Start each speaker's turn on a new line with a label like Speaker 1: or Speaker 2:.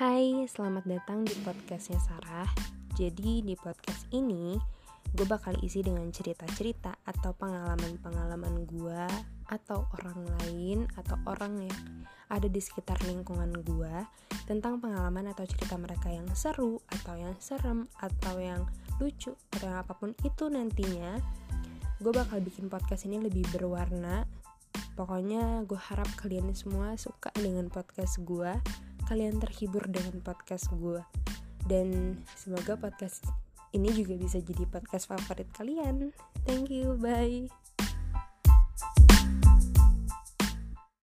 Speaker 1: Hai, selamat datang di podcastnya Sarah. Jadi di podcast ini gue bakal isi dengan cerita-cerita atau pengalaman-pengalaman gue atau orang lain atau orang yang ada di sekitar lingkungan gue tentang pengalaman atau cerita mereka yang seru atau yang serem atau yang lucu atau yang apa pun itu nantinya. Gue bakal bikin podcast ini lebih berwarna. Pokoknya gue harap kalian semua suka dengan podcast gue kalian terhibur dengan podcast gue dan semoga podcast ini juga bisa jadi podcast favorit kalian. Thank you bye